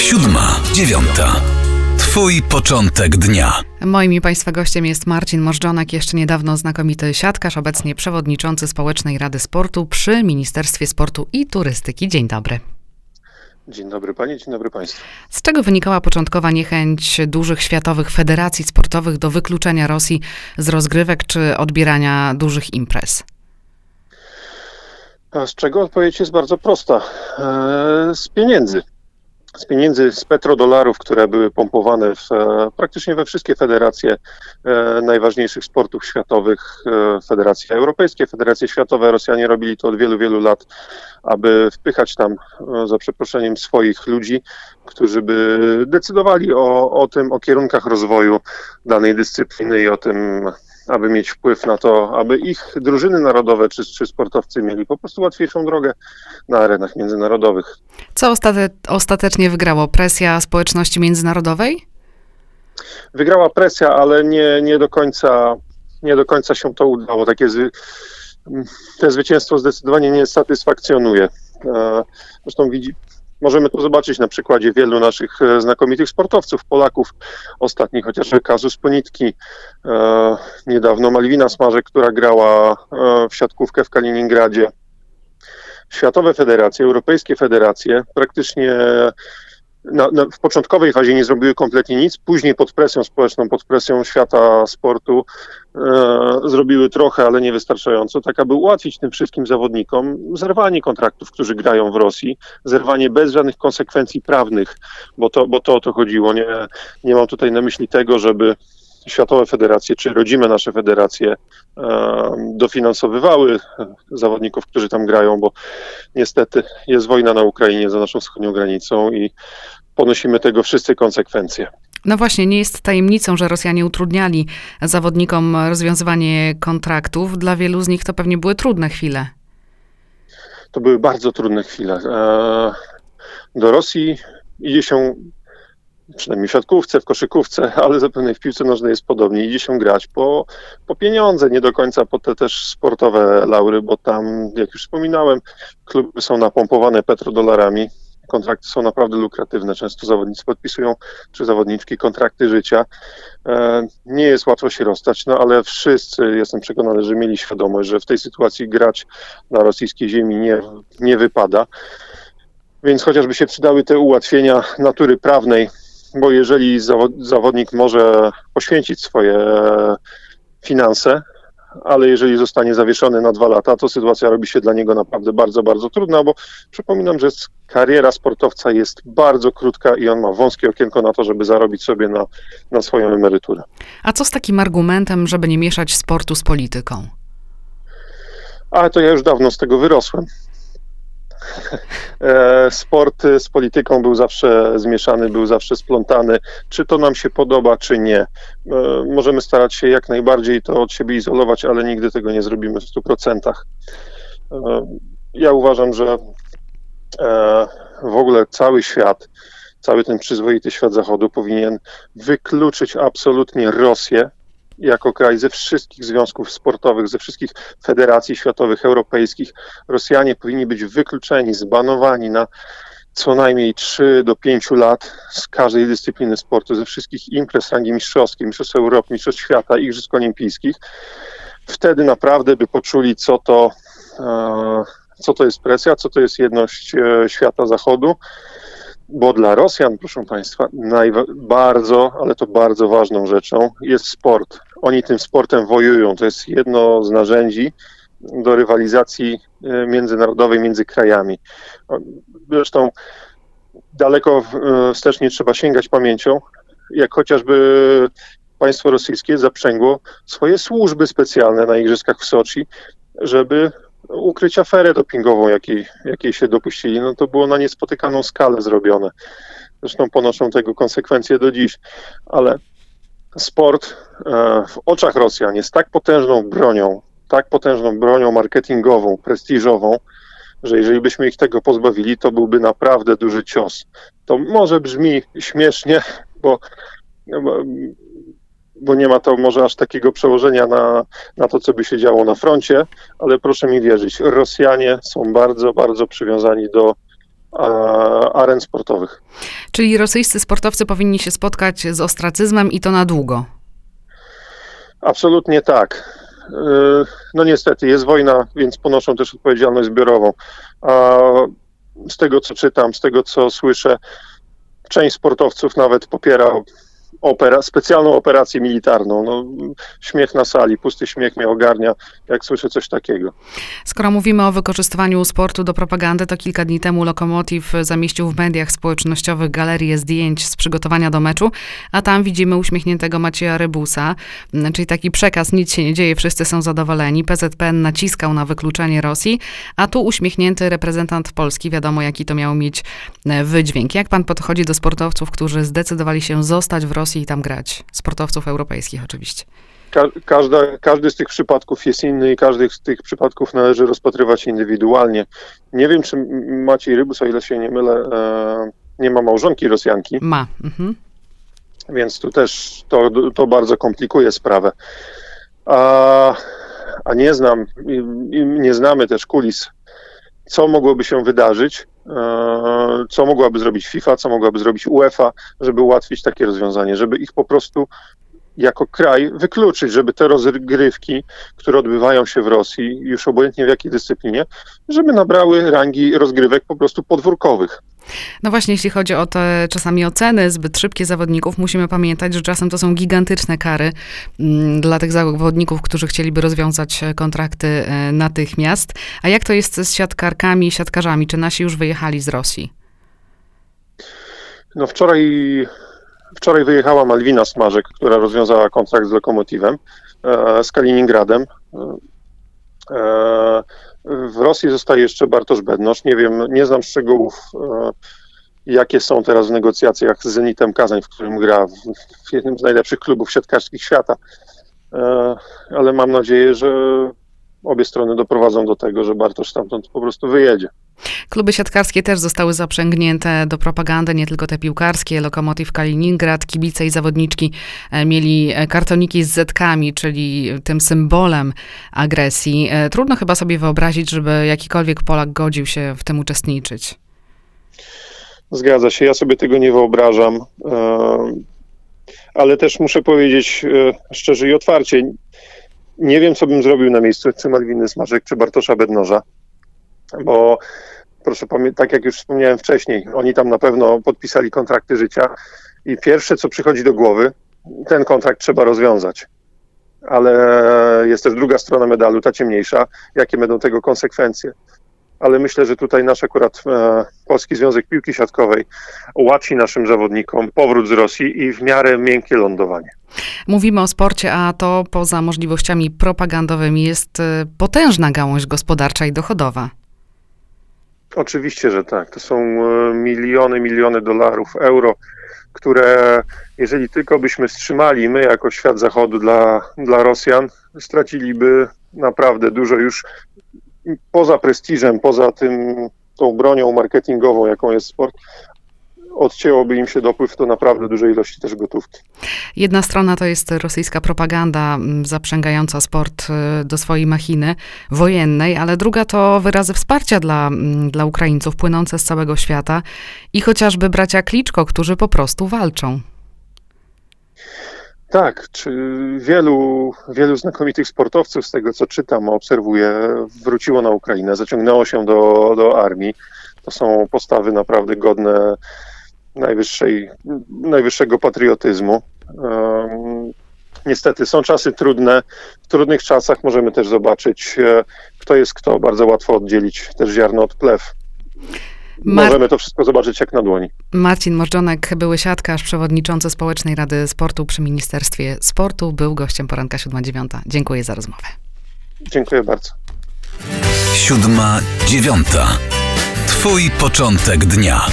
Siódma, dziewiąta. Twój początek dnia. Moim i Państwa gościem jest Marcin Możdżonak, jeszcze niedawno znakomity siatkarz, obecnie przewodniczący Społecznej Rady Sportu przy Ministerstwie Sportu i Turystyki. Dzień dobry. Dzień dobry Panie, dzień dobry Państwu. Z czego wynikała początkowa niechęć dużych światowych federacji sportowych do wykluczenia Rosji z rozgrywek czy odbierania dużych imprez? A z czego odpowiedź jest bardzo prosta. Eee, z pieniędzy z pieniędzy z petrodolarów, które były pompowane w, e, praktycznie we wszystkie federacje e, najważniejszych sportów światowych, e, federacje europejskie, federacje światowe, Rosjanie robili to od wielu, wielu lat, aby wpychać tam, za przeproszeniem, swoich ludzi, którzy by decydowali o, o tym, o kierunkach rozwoju danej dyscypliny i o tym, aby mieć wpływ na to, aby ich drużyny narodowe czy, czy sportowcy mieli po prostu łatwiejszą drogę na arenach międzynarodowych. Co ostate- ostatecznie wygrało? Presja społeczności międzynarodowej? Wygrała presja, ale nie, nie, do, końca, nie do końca się to udało. Takie zwy, te zwycięstwo zdecydowanie nie satysfakcjonuje. E, zresztą widzi, Możemy to zobaczyć na przykładzie wielu naszych e, znakomitych sportowców, Polaków, ostatnich chociażby Kazus Ponitki, e, niedawno Malwina Smarzek, która grała e, w siatkówkę w Kaliningradzie. Światowe federacje, europejskie federacje praktycznie na, na, w początkowej fazie nie zrobiły kompletnie nic, później pod presją społeczną, pod presją świata sportu e, zrobiły trochę, ale niewystarczająco, tak aby ułatwić tym wszystkim zawodnikom zerwanie kontraktów, którzy grają w Rosji, zerwanie bez żadnych konsekwencji prawnych, bo to, bo to o to chodziło. Nie, nie mam tutaj na myśli tego, żeby światowe federacje, czy rodzime nasze federacje e, dofinansowywały zawodników, którzy tam grają, bo niestety jest wojna na Ukrainie za naszą wschodnią granicą i ponosimy tego wszyscy konsekwencje. No właśnie, nie jest tajemnicą, że Rosjanie utrudniali zawodnikom rozwiązywanie kontraktów. Dla wielu z nich to pewnie były trudne chwile. To były bardzo trudne chwile. E, do Rosji idzie się przynajmniej w siatkówce, w koszykówce, ale zapewne w piłce nożnej jest podobnie. Idzie się grać po, po pieniądze, nie do końca po te też sportowe laury, bo tam, jak już wspominałem, kluby są napompowane petrodolarami. Kontrakty są naprawdę lukratywne. Często zawodnicy podpisują, czy zawodniczki, kontrakty życia. E, nie jest łatwo się rozstać, no ale wszyscy, jestem przekonany, że mieli świadomość, że w tej sytuacji grać na rosyjskiej ziemi nie, nie wypada. Więc chociażby się przydały te ułatwienia natury prawnej, bo jeżeli zawodnik może poświęcić swoje finanse, ale jeżeli zostanie zawieszony na dwa lata, to sytuacja robi się dla niego naprawdę bardzo, bardzo trudna, bo przypominam, że kariera sportowca jest bardzo krótka i on ma wąskie okienko na to, żeby zarobić sobie na, na swoją emeryturę. A co z takim argumentem, żeby nie mieszać sportu z polityką? Ale to ja już dawno z tego wyrosłem. E, sport z polityką był zawsze zmieszany, był zawsze splątany. Czy to nam się podoba, czy nie. E, możemy starać się jak najbardziej to od siebie izolować, ale nigdy tego nie zrobimy w 100%. E, ja uważam, że w ogóle cały świat, cały ten przyzwoity świat Zachodu powinien wykluczyć absolutnie Rosję jako kraj ze wszystkich związków sportowych, ze wszystkich federacji światowych, europejskich. Rosjanie powinni być wykluczeni, zbanowani na co najmniej 3 do 5 lat z każdej dyscypliny sportu, ze wszystkich imprez rangi mistrzowskiej, Mistrzostw Europy, Mistrzostw Świata, Igrzysk Olimpijskich. Wtedy naprawdę by poczuli, co to, e, co to jest presja, co to jest jedność e, świata zachodu bo dla Rosjan, proszę Państwa, bardzo, ale to bardzo ważną rzeczą jest sport. Oni tym sportem wojują. To jest jedno z narzędzi do rywalizacji e, międzynarodowej między krajami. Zresztą daleko e, wstecz nie trzeba sięgać pamięcią, jak chociażby państwo rosyjskie zaprzęgło swoje służby specjalne na igrzyskach w Soczi, żeby ukryć aferę dopingową, jakiej, jakiej się dopuścili. No to było na niespotykaną skalę zrobione. Zresztą ponoszą tego konsekwencje do dziś, ale sport e, w oczach Rosjan jest tak potężną bronią, tak potężną bronią marketingową, prestiżową, że jeżeli byśmy ich tego pozbawili, to byłby naprawdę duży cios. To może brzmi śmiesznie, bo bo nie ma to może aż takiego przełożenia na, na to, co by się działo na froncie, ale proszę mi wierzyć, Rosjanie są bardzo, bardzo przywiązani do aren sportowych. Czyli rosyjscy sportowcy powinni się spotkać z ostracyzmem i to na długo. Absolutnie tak. No niestety, jest wojna, więc ponoszą też odpowiedzialność zbiorową. A z tego co czytam, z tego co słyszę, część sportowców nawet popiera opera, specjalną operację militarną. No, śmiech na sali, pusty śmiech mnie ogarnia, jak słyszę coś takiego. Skoro mówimy o wykorzystywaniu sportu do propagandy, to kilka dni temu Lokomotiv zamieścił w mediach społecznościowych galerię zdjęć z przygotowania do meczu, a tam widzimy uśmiechniętego Macieja Rybusa, czyli taki przekaz, nic się nie dzieje, wszyscy są zadowoleni. PZPN naciskał na wykluczenie Rosji, a tu uśmiechnięty reprezentant Polski, wiadomo jaki to miał mieć e, wydźwięk. Jak pan podchodzi do sportowców, którzy zdecydowali się zostać w Rosji Rosji i tam grać. Sportowców europejskich oczywiście. Ka każda, każdy z tych przypadków jest inny i każdy z tych przypadków należy rozpatrywać indywidualnie. Nie wiem, czy Maciej Rybus, o ile się nie mylę, e, nie ma małżonki Rosjanki. Ma. Mhm. Więc tu też to, to bardzo komplikuje sprawę. A, a nie znam, nie znamy też kulis, co mogłoby się wydarzyć, co mogłaby zrobić FIFA, co mogłaby zrobić UEFA, żeby ułatwić takie rozwiązanie, żeby ich po prostu jako kraj wykluczyć, żeby te rozgrywki, które odbywają się w Rosji, już obojętnie w jakiej dyscyplinie, żeby nabrały rangi rozgrywek po prostu podwórkowych. No właśnie, jeśli chodzi o te czasami oceny zbyt szybkie zawodników, musimy pamiętać, że czasem to są gigantyczne kary mm, dla tych zawodników, którzy chcieliby rozwiązać e, kontrakty e, natychmiast. A jak to jest z siatkarkami i siatkarzami? Czy nasi już wyjechali z Rosji? No wczoraj, wczoraj wyjechała Malwina Smarzek, która rozwiązała kontrakt z Lokomotywem, e, z Kaliningradem. W Rosji zostaje jeszcze Bartosz Bednosz. Nie wiem, nie znam szczegółów, e, jakie są teraz w negocjacjach z Zenitem Kazań, w którym gra w jednym z najlepszych klubów siatkarskich świata. E, ale mam nadzieję, że obie strony doprowadzą do tego, że Bartosz stamtąd po prostu wyjedzie. Kluby siatkarskie też zostały zaprzęgnięte do propagandy, nie tylko te piłkarskie. Lokomotiv Kaliningrad, kibice i zawodniczki e, mieli e, kartoniki z zetkami, czyli tym symbolem agresji. E, trudno chyba sobie wyobrazić, żeby jakikolwiek Polak godził się w tym uczestniczyć. Zgadza się, ja sobie tego nie wyobrażam, ale też muszę powiedzieć szczerze i otwarcie, nie wiem, co bym zrobił na miejscu czy Malwiny Smarzek, czy Bartosza Bednoża bo proszę pamiętać, tak jak już wspomniałem wcześniej, oni tam na pewno podpisali kontrakty życia i pierwsze, co przychodzi do głowy, ten kontrakt trzeba rozwiązać. Ale jest też druga strona medalu, ta ciemniejsza, jakie będą tego konsekwencje. Ale myślę, że tutaj nasz akurat e, Polski Związek Piłki Siatkowej ułatwi naszym zawodnikom powrót z Rosji i w miarę miękkie lądowanie. Mówimy o sporcie, a to poza możliwościami propagandowymi jest e, potężna gałąź gospodarcza i dochodowa. Oczywiście, że tak. To są e, miliony, miliony dolarów, euro, które jeżeli tylko byśmy wstrzymali my jako świat zachodu dla, dla Rosjan, straciliby naprawdę dużo już poza prestiżem, poza tym tą bronią marketingową, jaką jest sport, odcięłoby im się dopływ do naprawdę dużej ilości też gotówki. Jedna strona to jest rosyjska propaganda zaprzęgająca sport y, do swojej machiny wojennej, ale druga to wyrazy wsparcia dla, dla Ukraińców płynące z całego świata i chociażby bracia Kliczko, którzy po prostu walczą. Tak, czy wielu, wielu znakomitych sportowców, z tego co czytam, obserwuję, wróciło na Ukrainę, zaciągnęło się do, do armii. To są postawy naprawdę godne najwyższej, najwyższego patriotyzmu. Niestety są czasy trudne. W trudnych czasach możemy też zobaczyć, e, kto jest kto. Bardzo łatwo oddzielić też ziarno od plew. Mar Możemy to wszystko zobaczyć jak na dłoni. Marcin Morżonek, były siatkarz, przewodniczący Społecznej Rady Sportu przy Ministerstwie Sportu, był gościem poranka 7-9. Dziękuję za rozmowę. Dziękuję bardzo. Siódma dziewiąta. Twój początek dnia.